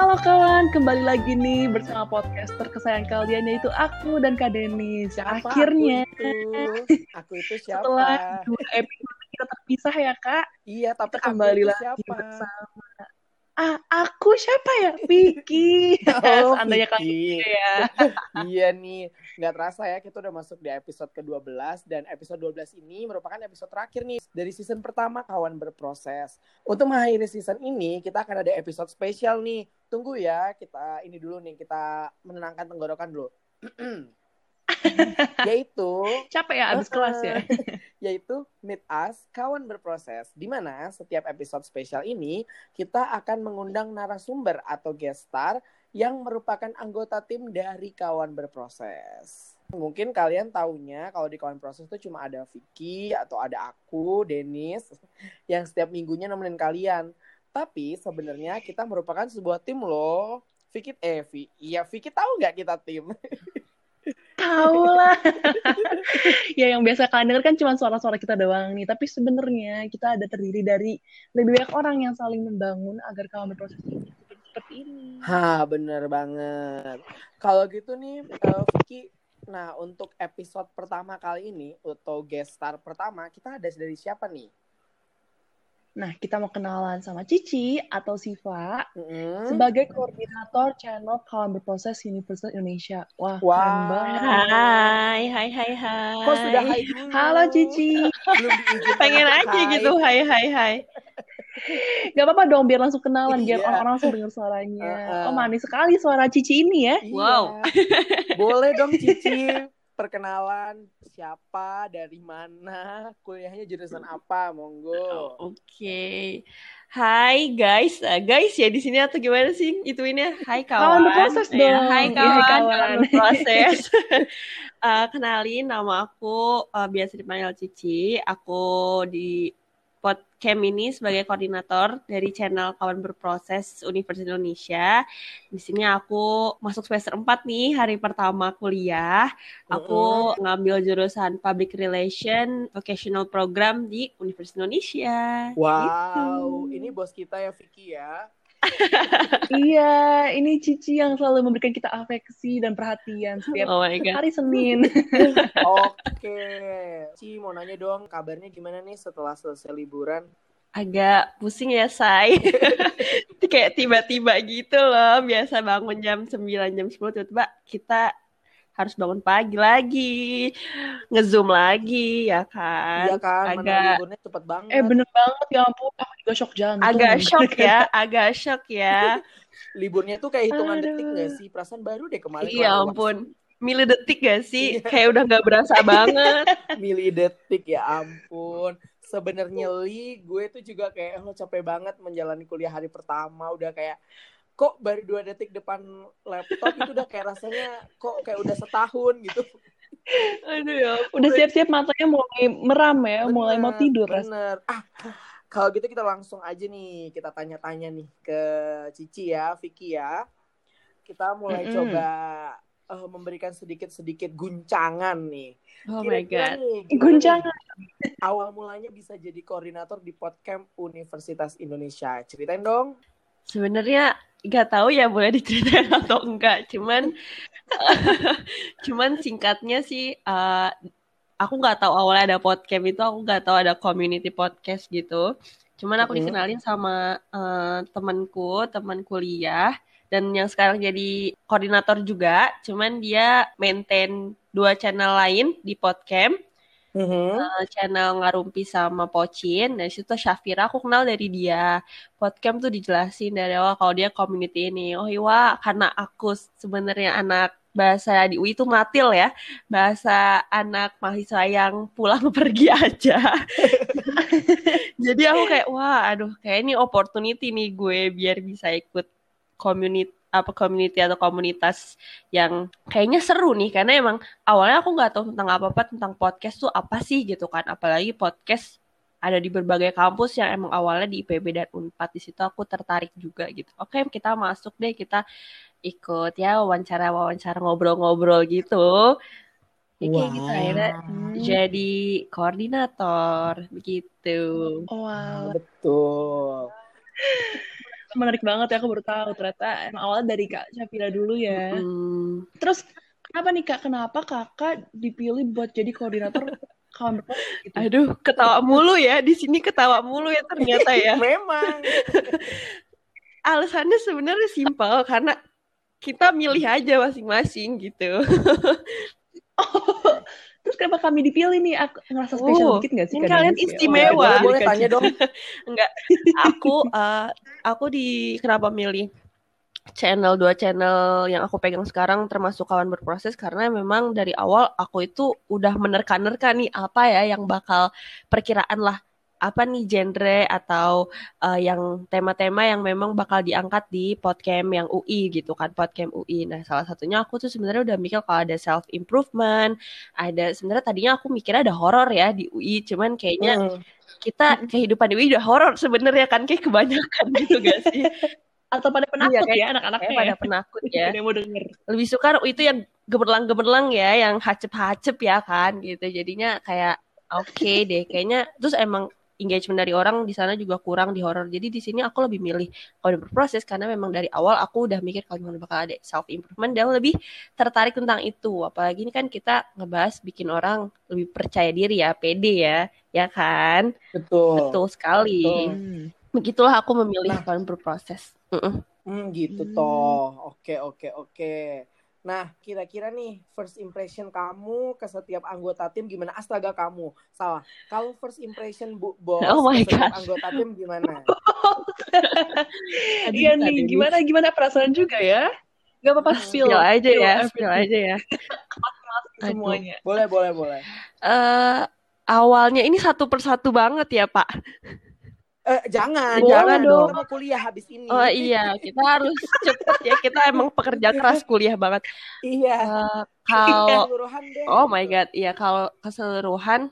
Halo kawan, kembali lagi nih bersama podcaster kesayangan kalian yaitu aku dan Kak Denis. Akhirnya aku itu? Aku itu siapa? setelah dua episode kita terpisah ya kak, Iya, tapi kita kembali lagi siapa? bersama. Ah, aku siapa ya? Vicky. Oh, Vicky. kalian ya. iya nih, nggak terasa ya kita udah masuk di episode ke-12 dan episode 12 ini merupakan episode terakhir nih dari season pertama Kawan Berproses. Untuk mengakhiri season ini, kita akan ada episode spesial nih. Tunggu ya, kita ini dulu nih, kita menenangkan tenggorokan dulu. Yaitu Capek ya abis kelas ya. yaitu Meet Us Kawan Berproses di mana setiap episode spesial ini kita akan mengundang narasumber atau guest star yang merupakan anggota tim dari Kawan Berproses. Mungkin kalian taunya kalau di Kawan Proses itu cuma ada Vicky atau ada aku, Denis yang setiap minggunya nemenin kalian. Tapi sebenarnya kita merupakan sebuah tim loh. Vicky eh iya Vicky tahu nggak kita tim? Tahu lah. ya yang biasa kalian denger kan cuma suara-suara kita doang nih. Tapi sebenarnya kita ada terdiri dari lebih banyak orang yang saling membangun agar kawan berproses seperti ini. Ha, bener banget. Kalau gitu nih, eh, Vicky, nah untuk episode pertama kali ini, atau guest star pertama, kita ada dari siapa nih? Nah, kita mau kenalan sama Cici atau Siva sebagai koordinator channel kawan berproses Universitas Indonesia. Wah, Wah. keren banget. Hai, hai, hai, hai. Kok sudah hai dulu? Halo Cici. Belum Pengen aja hai. gitu, hai, hai, hai. Gak apa-apa dong, biar langsung kenalan, biar Iya. orang-orang langsung dengar suaranya. Uh-uh. Oh, manis sekali suara Cici ini ya. Iya. Wow. Boleh dong Cici, perkenalan siapa, dari mana, kuliahnya jurusan apa, monggo. Oke. Hai guys, Eh, guys ya di sini atau gimana sih ituinnya? Hai kawan. Kawan berproses Ya, dong. Hai Iya, kawan, kawan. kawan berproses. Eh, kenalin nama aku eh, biasa dipanggil Cici. Aku di podcast ini sebagai koordinator dari channel Kawan Berproses Universitas Indonesia. Di sini aku masuk semester 4 nih, hari pertama kuliah. Aku ngambil jurusan Public Relation Vocational Program di Universitas Indonesia. Wow, Gitu. ini bos kita ya Vicky ya. Iya, ini Cici yang selalu memberikan kita afeksi dan perhatian setiap Oh my god. hari Senin. Oke, Ci mau nanya dong kabarnya gimana nih setelah selesai liburan? Agak pusing ya, Say. Kayak tiba-tiba gitu loh. Biasa bangun jam 9, jam 10, tiba-tiba kita harus bangun pagi lagi. Nge-zoom lagi, ya kan? Iya kan, agak- liburnya cepet banget. eh, bener banget ya ampun. Aku juga shock jantung. Agak shock ya, agak shock ya. Liburnya tuh kayak hitungan Aduh. detik gak sih? Perasaan baru deh kemarin. Iya ampun. Milih detik gak sih? Iya. Kayak udah gak berasa banget. Milih detik ya ampun. Sebenarnya Li, gue tuh juga kayak lo capek banget menjalani kuliah hari pertama. Udah kayak kok baru dua detik depan laptop itu udah kayak rasanya kok kayak udah setahun gitu. Aduh ya. Udah siap-siap matanya mulai meram ya, mulai mau Bener, tidur. rasanya. Bener. Ah, kalau gitu kita langsung aja nih kita tanya-tanya nih ke Cici ya, Vicky ya. Kita mulai Mm-mm. coba eh, memberikan sedikit-sedikit guncangan nih. Oh my Kira-kira god. nih, Guncangan. nih awal mulanya bisa jadi koordinator di Podcamp Universitas Indonesia. Ceritain dong. Sebenarnya nggak tahu ya boleh diceritain atau enggak. Cuman cuman singkatnya sih eh, aku nggak tahu awalnya ada podcast itu aku nggak tahu ada community podcast gitu. Cuman aku dikenalin sama eh, temanku, teman kuliah dan yang sekarang jadi koordinator juga. Cuman dia maintain dua channel lain di podcast. Mhm. Eh, channel Ngarumpi sama Pocin. Dari situ Syafira aku kenal dari dia. Podcast tuh dijelasin dari awal kalau dia community ini. Oh iya, karena aku sebenarnya anak bahasa di UI itu matil ya. Bahasa anak mahasiswa yang pulang pergi aja. Jadi aku kayak wah aduh kayak ini opportunity nih gue biar bisa ikut community apa community atau komunitas yang kayaknya seru nih karena emang awalnya aku nggak tahu tentang apa apa tentang podcast tuh apa sih gitu kan apalagi podcast ada di berbagai kampus yang emang awalnya di IPB dan Unpad di situ aku tertarik juga gitu oke kita masuk deh kita ikut ya wawancara wawancara ngobrol-ngobrol gitu ya kayak gitu Wow. akhirnya Hmm. jadi koordinator begitu wow. Betul. Menarik banget ya aku baru tahu ternyata emang awalnya dari Kak Syafira dulu ya. Hmm. Terus kenapa nih Kak? Kenapa Kakak dipilih buat jadi koordinator kawan gitu? Aduh, ketawa mulu ya. Di sini ketawa mulu ya ternyata ya. Memang. Alasannya sebenarnya simpel karena kita milih aja masing-masing gitu. Terus kenapa kami dipilih nih? Aku ngerasa spesial Oh, dikit gak sih? kalian istimewa. Oh, ya, Boleh, boleh tanya dong. Enggak, aku eh, aku di kenapa milih channel dua channel yang aku pegang sekarang termasuk kawan berproses karena memang dari awal aku itu udah menerka-nerka nih apa ya yang bakal perkiraan lah apa nih genre atau eh, yang tema-tema yang memang bakal diangkat di podcast yang UI gitu kan podcast UI. Nah salah satunya aku tuh sebenarnya udah mikir kalau ada self improvement, ada sebenarnya tadinya aku mikirnya ada horor ya di UI, cuman kayaknya Hmm. kita kehidupan di UI udah horor sebenarnya kan kayak kebanyakan gitu gak sih? Atau pada penakut Iya, ya anak-anaknya Kayak pada ya? penakut ya. Mau denger. Lebih suka itu yang gemerlang-gemerlang ya, yang hacep-hacep ya kan gitu. Jadinya kayak oke deh kayaknya terus emang engagement dari orang di sana juga kurang di horor. Jadi di sini aku lebih milih kalau udah berproses karena memang dari awal aku udah mikir kalau memang bakal ada self improvement dan lebih tertarik tentang itu. Apalagi ini kan kita ngebahas bikin orang lebih percaya diri ya, pede ya, ya kan? Betul. Betul sekali. Betul. Hmm. Begitulah aku memilih Nah. kalau berproses. Mm-mm. Hmm, gitu Hmm. toh. Oke, oke, oke. Nah, kira-kira nih first impression kamu ke setiap anggota tim gimana? Astaga kamu. Salah. Kalau first impression Bu Bos Oh my ke setiap gosh. anggota tim gimana? Iya nih, gimana gimana perasaan juga ya? Gak apa-apa Hmm. spill, Spill aja ya, spill aja ya. semuanya. Boleh, boleh, boleh. Eh awalnya ini satu persatu banget ya Pak. Eh, jangan, Boleh jangan dong. Kita mau kuliah habis ini. Oh iya, kita harus cepet ya. Kita emang pekerja keras kuliah banget. Iya. Eh, kalau deh. oh my god, iya kalau keseluruhan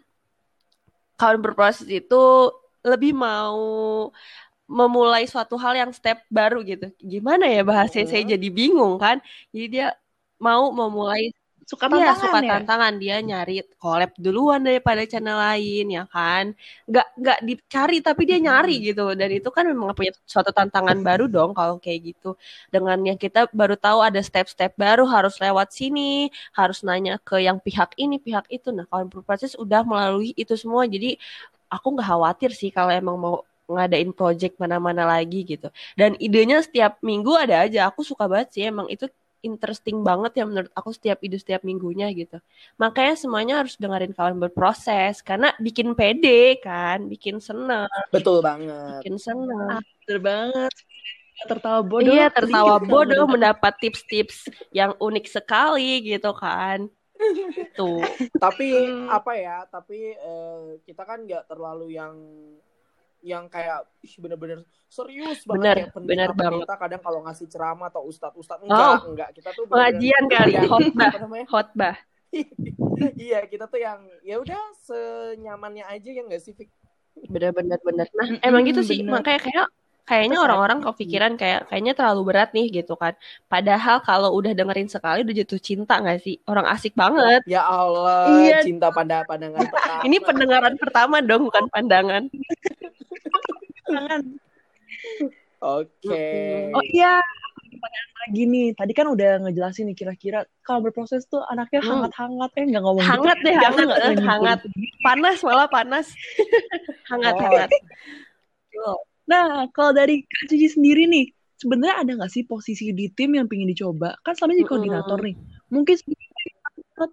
kawan berproses itu lebih mau memulai suatu hal yang step baru gitu. Gimana ya bahasanya saya Mhm. jadi bingung kan. Jadi dia mau memulai Suka Iya, tantangan suka ya? tantangan dia nyari collab duluan daripada channel lain ya kan. Nggak nggak dicari tapi dia nyari gitu dan itu kan memang punya suatu tantangan baru dong kalau kayak gitu. Dengan yang kita baru tahu ada step-step baru harus lewat sini, harus nanya ke yang pihak ini, pihak itu. Nah, kalau berproses udah melalui itu semua jadi aku nggak khawatir sih kalau emang mau ngadain project mana-mana lagi gitu. Dan idenya setiap minggu ada aja. Aku suka banget sih emang itu interesting banget ya menurut aku setiap ide setiap minggunya gitu. Makanya semuanya harus dengerin kawan berproses karena bikin pede kan, bikin seneng, Betul banget. bikin seneng. Bener banget. Tertawa bodoh. iya, tertawa bodoh mendapat tips-tips yang unik sekali gitu kan. Tuh. Tapi apa ya? Tapi eh, kita kan nggak terlalu yang yang kayak ih bener-bener serius banget Bener, kayak pendeta pendeta kadang kalau ngasih ceramah atau ustadz ustadz enggak Oh, enggak kita tuh Pengajian kali, yang- khotbah, khotbah. iya kita tuh yang ya udah senyamannya aja ya nggak sih Fik? Bener-bener bener. Nah, emang gitu sih. bener. Makanya kayak kayaknya orang-orang kepikiran kayak kayaknya terlalu berat nih gitu kan. Padahal kalau udah dengerin sekali udah jatuh cinta gak sih? Orang asik banget. ya Allah Iya. cinta pada pandangan pertama Ini pendengaran pertama dong, bukan pandangan. Tangan. oke Oh iya, pertanyaan lagi nih. Tadi kan udah ngejelasin nih kira-kira kalau berproses tuh anaknya Hmm. hangat-hangat eh nggak ngomong Hangat gitu. deh, Jangan hangat, eh, nyimpulin. hangat. Panas malah panas. hangat, Oh. hangat. Nah, kalau dari Kak Cici sendiri nih, sebenarnya ada nggak sih posisi di tim yang pengen dicoba? Kan selama ini koordinator nih. Mungkin sebenarnya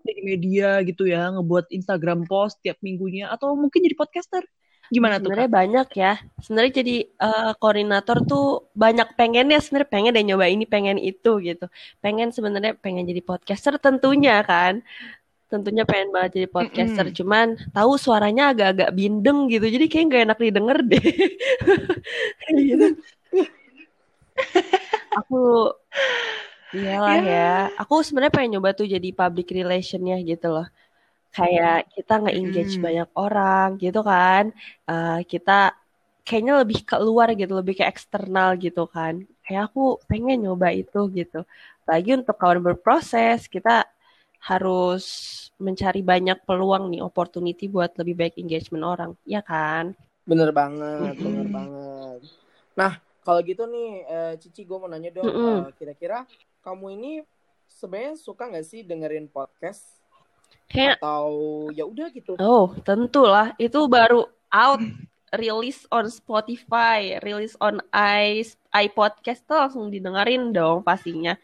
di media gitu ya, ngebuat Instagram post tiap minggunya, atau mungkin jadi podcaster. Gimana tuh, Sebenarnya banyak ya. Sebenarnya jadi eh, koordinator tuh banyak pengennya sebenarnya pengen deh nyoba ini, pengen itu gitu. Pengen sebenarnya pengen jadi podcaster tentunya kan. Tentunya pengen banget jadi podcaster, Mm-mm. cuman tahu suaranya agak-agak bindeng gitu. Jadi kayak gak enak didengar deh. gitu. Aku iyalah ya. Aku sebenarnya pengen nyoba tuh jadi public relationnya gitu loh. Kayak kita nge-engage Mm. banyak orang gitu kan. Eh, kita kayaknya lebih keluar gitu, lebih ke eksternal gitu kan. Kayak aku pengen nyoba itu gitu. Lagi untuk kawan berproses, kita harus mencari banyak peluang nih, opportunity buat lebih baik engagement orang, ya kan? bener banget bener Mm-mm. banget nah Kalau gitu nih, eh, Cici gue mau nanya dong, Mm-mm. eh, kira-kira kamu ini sebenarnya suka nggak sih dengerin podcast Kayak atau ya udah gitu? Oh, tentulah. Itu baru out, release on Spotify, release on i iPodcast tuh langsung didengerin dong pastinya.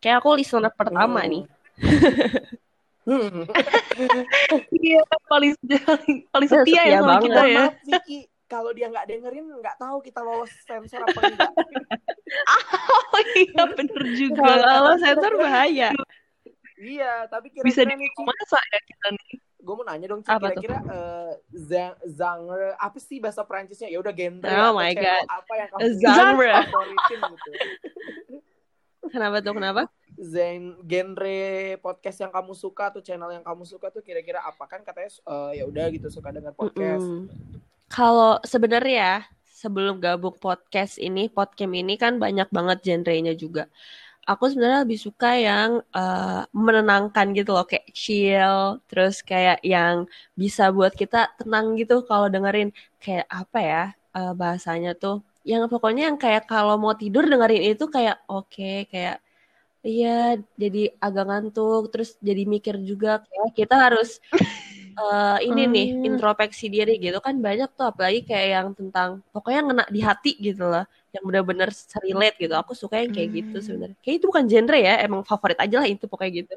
Kayak aku listener pertama Hmm. nih. Iya, paling paling, paling Iya, setia ya sama banget. kita ya. Maaf Vicky, kalau dia nggak dengerin nggak tahu kita lolos sensor apa enggak. Oh iya, bener juga. Kalau sensor bahaya. iya, tapi Bisa kira-kira nih, Ci, masa ya kita nih. gue mau nanya dong, kira-kira eh, za- genre apa sih bahasa Perancisnya? Ya udah genre Oh my God. apa yang kamu Genre. favoritin gitu? Kenapa tuh? Kenapa? Zen genre podcast yang kamu suka atau channel yang kamu suka tuh kira-kira apa kan katanya eh, ya udah gitu suka dengar podcast. Mm-mm. Kalau sebenarnya sebelum gabung podcast ini, podcast ini kan banyak banget genrenya juga. Aku sebenarnya lebih suka yang eh, menenangkan gitu loh, kayak chill, terus kayak yang bisa buat kita tenang gitu kalau dengerin kayak apa ya eh, bahasanya tuh. Yang pokoknya yang kayak kalau mau tidur dengerin itu kayak oke, kayak iya jadi agak ngantuk, terus jadi mikir juga kayak kita harus eh, ini nih Hmm. introspeksi diri gitu kan banyak tuh apalagi kayak yang tentang pokoknya ngena di hati gitu lah yang benar-benar relate gitu aku suka yang kayak gitu Hmm. sebenarnya kayak itu bukan genre ya emang favorit aja lah itu pokoknya gitu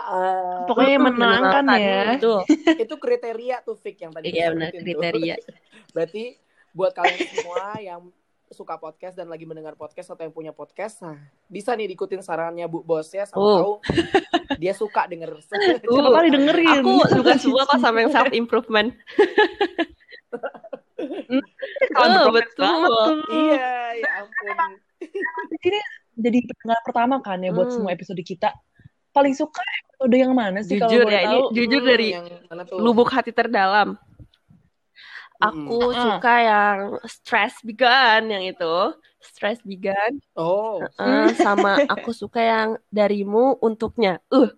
Eh, Pokoknya menenangkan ya. itu itu kriteria tuh Fik yang tadi iya benar kriteria Berarti buat kalian semua yang suka podcast dan lagi mendengar podcast atau yang punya podcast, nah bisa nih diikutin sarannya Bu Bos ya, sama Oh. tahu dia suka denger. Uh, kali dengerin. aku juga suka kok sama yang self improvement Kalau oh, betul tuh. iya, ya ampun. Ini jadi pendengar pertama kan ya buat Hmm. semua episode kita. Paling suka episode yang mana sih kalau jujur boleh ya ini tahu? jujur Hmm, dari yang mana tuh? lubuk hati terdalam. Aku Ah. suka yang stress began yang itu stress began Oh, Eh, sama aku suka yang darimu untuknya uh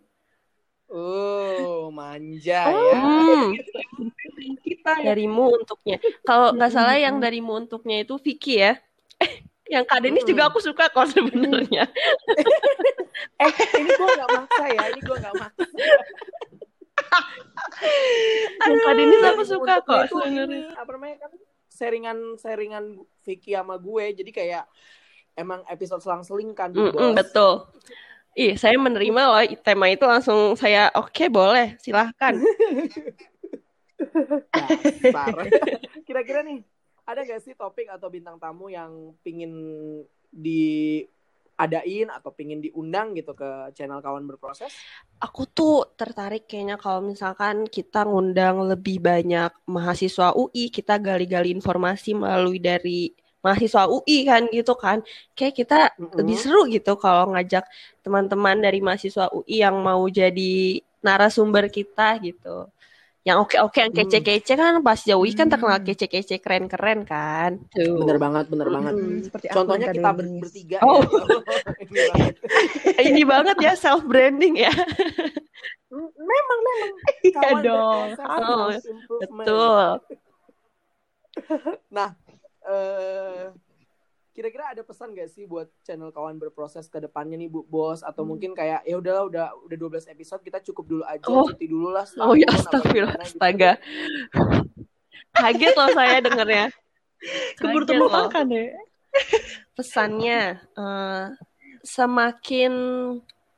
oh, manja Oh. ya. hmm. kita ya. darimu untuknya. Kalau nggak salah yang darimu untuknya itu Vicky ya. yang Kak Denis juga aku suka kok sebenarnya. Eh, ini gue nggak maksa ya, ini gue nggak maksa. yang Kak Denis aku suka kok itu ini, apa namanya kan seringan seringan Vicky sama gue, jadi kayak emang episode selang-seling kan Mm-mm, Bos. betul. Ih, saya menerima loh tema itu langsung saya oke boleh silahkan. Kira-kira nih, ada gak sih topik atau bintang tamu yang pingin diadain atau pingin diundang gitu ke channel kawan berproses? Aku tuh tertarik kayaknya kalau misalkan kita ngundang lebih banyak mahasiswa UI, kita gali-gali informasi melalui dari mahasiswa UI kan gitu kan. Kayak kita Mm-mm. lebih seru gitu kalau ngajak teman-teman dari mahasiswa UI yang mau jadi narasumber kita gitu. Yang oke-oke, yang Hmm. kece-kece kan pas jauh UI kan terkenal Hmm. kece-kece keren-keren kan. Tuh. Bener banget, bener banget. Hmm, seperti Contohnya kita ber- bertiga Oh. ya. Ini banget. Ini banget ya self branding ya. Memang memang Iya dong. Oh. Betul. eh kira-kira ada pesan gak sih buat channel kawan berproses ke depannya nih Bu Bos atau mungkin kayak ya udahlah udah udah 12 episode kita cukup dulu aja Oh. cuti dulu lah Oh ya astagfirullah, gitu. astaga. Kaget loh saya dengernya. Keburu loh. termakan ya. Pesannya eh, semakin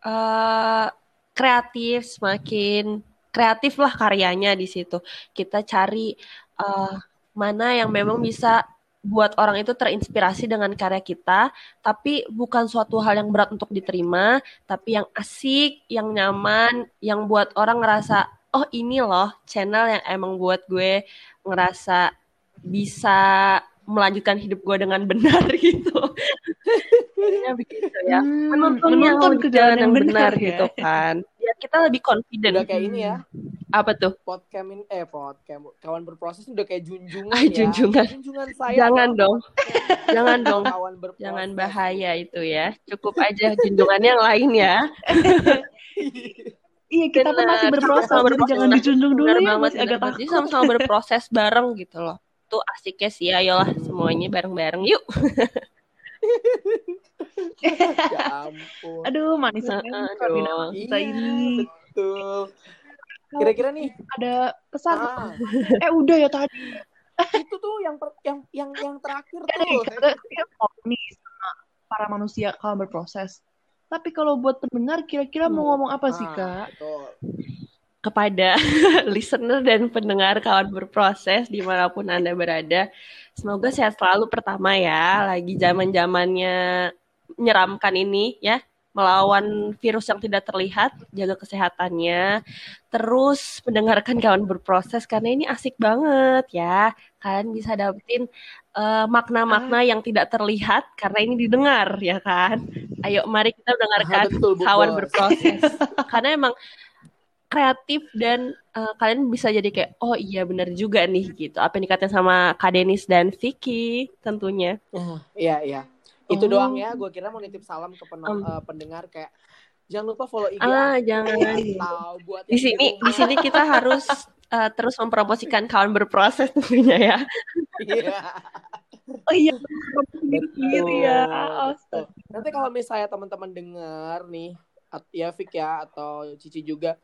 eh, kreatif, semakin kreatif lah karyanya di situ. Kita cari eh, mana yang memang bisa buat orang itu terinspirasi dengan karya kita, tapi bukan suatu hal yang berat untuk diterima, tapi yang asik, yang nyaman, yang buat orang ngerasa, oh ini loh channel yang emang buat gue ngerasa bisa melanjutkan hidup gue dengan benar gitu. Begitu ya. Hmm, Menuntun, menuntun jalan yang benar, ya. gitu kan. Biar kita lebih confident. udah kayak ini ya Apa tuh? podcast ini eh podcast kawan berproses udah kayak junjungan Ah, ya junjungan. junjungan saya Jangan dong. Jangan dong. kawan berproses Jangan bahaya itu ya. Cukup aja junjungan yang lain ya. Iya, kita pun Benar. masih berproses, Sama berproses. jangan dijunjung dulu ya, banget, masih agak banget. Jadi takut. sama-sama berproses bareng gitu loh. tuh asiknya sih. Ayolah semuanya bareng-bareng yuk. ya ampun. Aduh, manis banget kita Iya, ini. betul. Kira-kira nih, Ada pesan. ah, Eh udah ya tadi. itu tuh yang per- yang yang yang terakhir nih, tuh. ngomong nih sama para manusia kalau berproses. Tapi kalau buat pendengar, kira-kira mau ngomong apa sih, Ah, Kak? Betul. kepada listener dan pendengar kawan berproses di mana pun anda berada. Semoga sehat selalu pertama ya, lagi zaman zamannya menyeramkan ini ya, melawan virus yang tidak terlihat, jaga kesehatannya. Terus mendengarkan kawan berproses karena ini asik banget ya. Kalian bisa dapetin eh, makna-makna yang tidak terlihat karena ini didengar ya kan. Ayo mari kita mendengarkan betul, kawan berproses. karena emang kreatif dan eh, kalian bisa jadi kayak oh iya benar juga nih gitu apa yang dikatain sama Kak Denis dan Vicky tentunya Ah, Iya, iya. Itu Oh. doang ya. Gue kira mau nitip salam ke pen- Um. eh, pendengar kayak jangan lupa follow IG ah aku jangan atau buat di sini di rumah. sini kita harus eh, terus mempromosikan kawan berproses tentunya ya Iya. Oh iya, Betul, ya. betul. Nanti kalau misalnya teman-teman dengar nih, ya Fik ya atau Cici juga,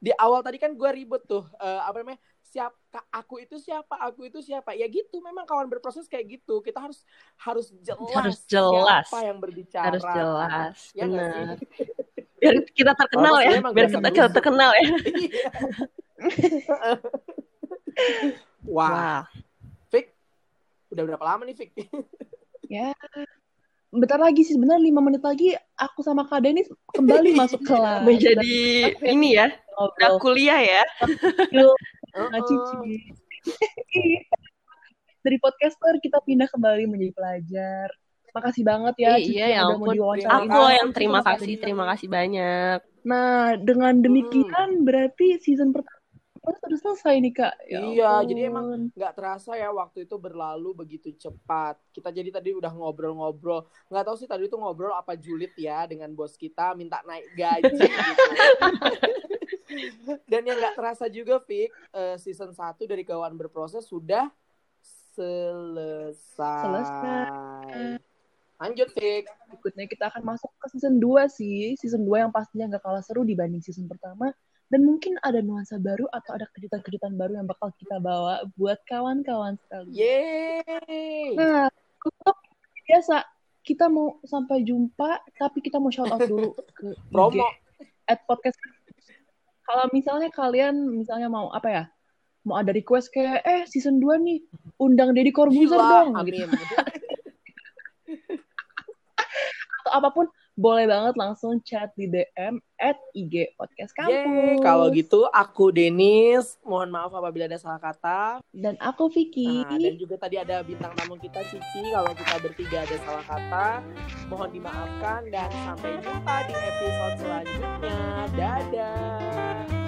di awal tadi kan gue ribet tuh, eh, apa namanya? Siapa aku itu siapa? Aku itu siapa? Ya gitu. Memang kawan berproses kayak gitu. Kita harus harus jelas. Harus jelas. Siapa yang berbicara? harus jelas Ya benar biar kita terkenal ya biar kita, kita terkenal ya Iya. Wah, wah Fik, udah berapa lama nih Fik? Ya, bentar lagi sih sebenarnya lima menit lagi aku sama Kak Denis kembali masuk kelas. menjadi ini ya udah kuliah ya sama Cici. Dari podcaster kita pindah kembali menjadi pelajar. Makasih banget ya Cici iya ya yang udah mau ampun diwawancara. aku yang terima kasih terima kasih banyak Nah, dengan demikian berarti season pertama sudah selesai nih Kak. Ya Iya, ampun. jadi emang nggak terasa ya waktu itu berlalu begitu cepat. Kita jadi tadi udah ngobrol-ngobrol. Nggak tahu sih tadi itu ngobrol apa julid ya dengan bos kita minta naik gaji gitu. Dan yang nggak terasa juga, Fik, eh, season 1 dari kawan berproses sudah selesai. Selesai. Lanjut, Fik. berikutnya kita akan masuk ke season 2 sih. Season 2 yang pastinya nggak kalah seru dibanding season pertama. Dan mungkin ada nuansa baru atau ada kejutan-kejutan baru yang bakal kita bawa buat kawan-kawan sekalian. Yeay. Nah, untuk biasa kita mau sampai jumpa, tapi kita mau shout out dulu ke IG Promo. at podcast. Kalau misalnya kalian misalnya mau apa ya? Mau ada request kayak eh season 2 nih, undang Deddy Corbuzier dong amin. gitu. Atau apa pun boleh banget langsung chat di DM at IG Podcast Kampus. Yeay, kalau gitu aku Denis, mohon maaf apabila ada salah kata. Dan aku Vicky. Nah, dan juga tadi ada bintang tamu kita Cici. Kalau kita bertiga ada salah kata, mohon dimaafkan dan sampai jumpa di episode selanjutnya. Dadah.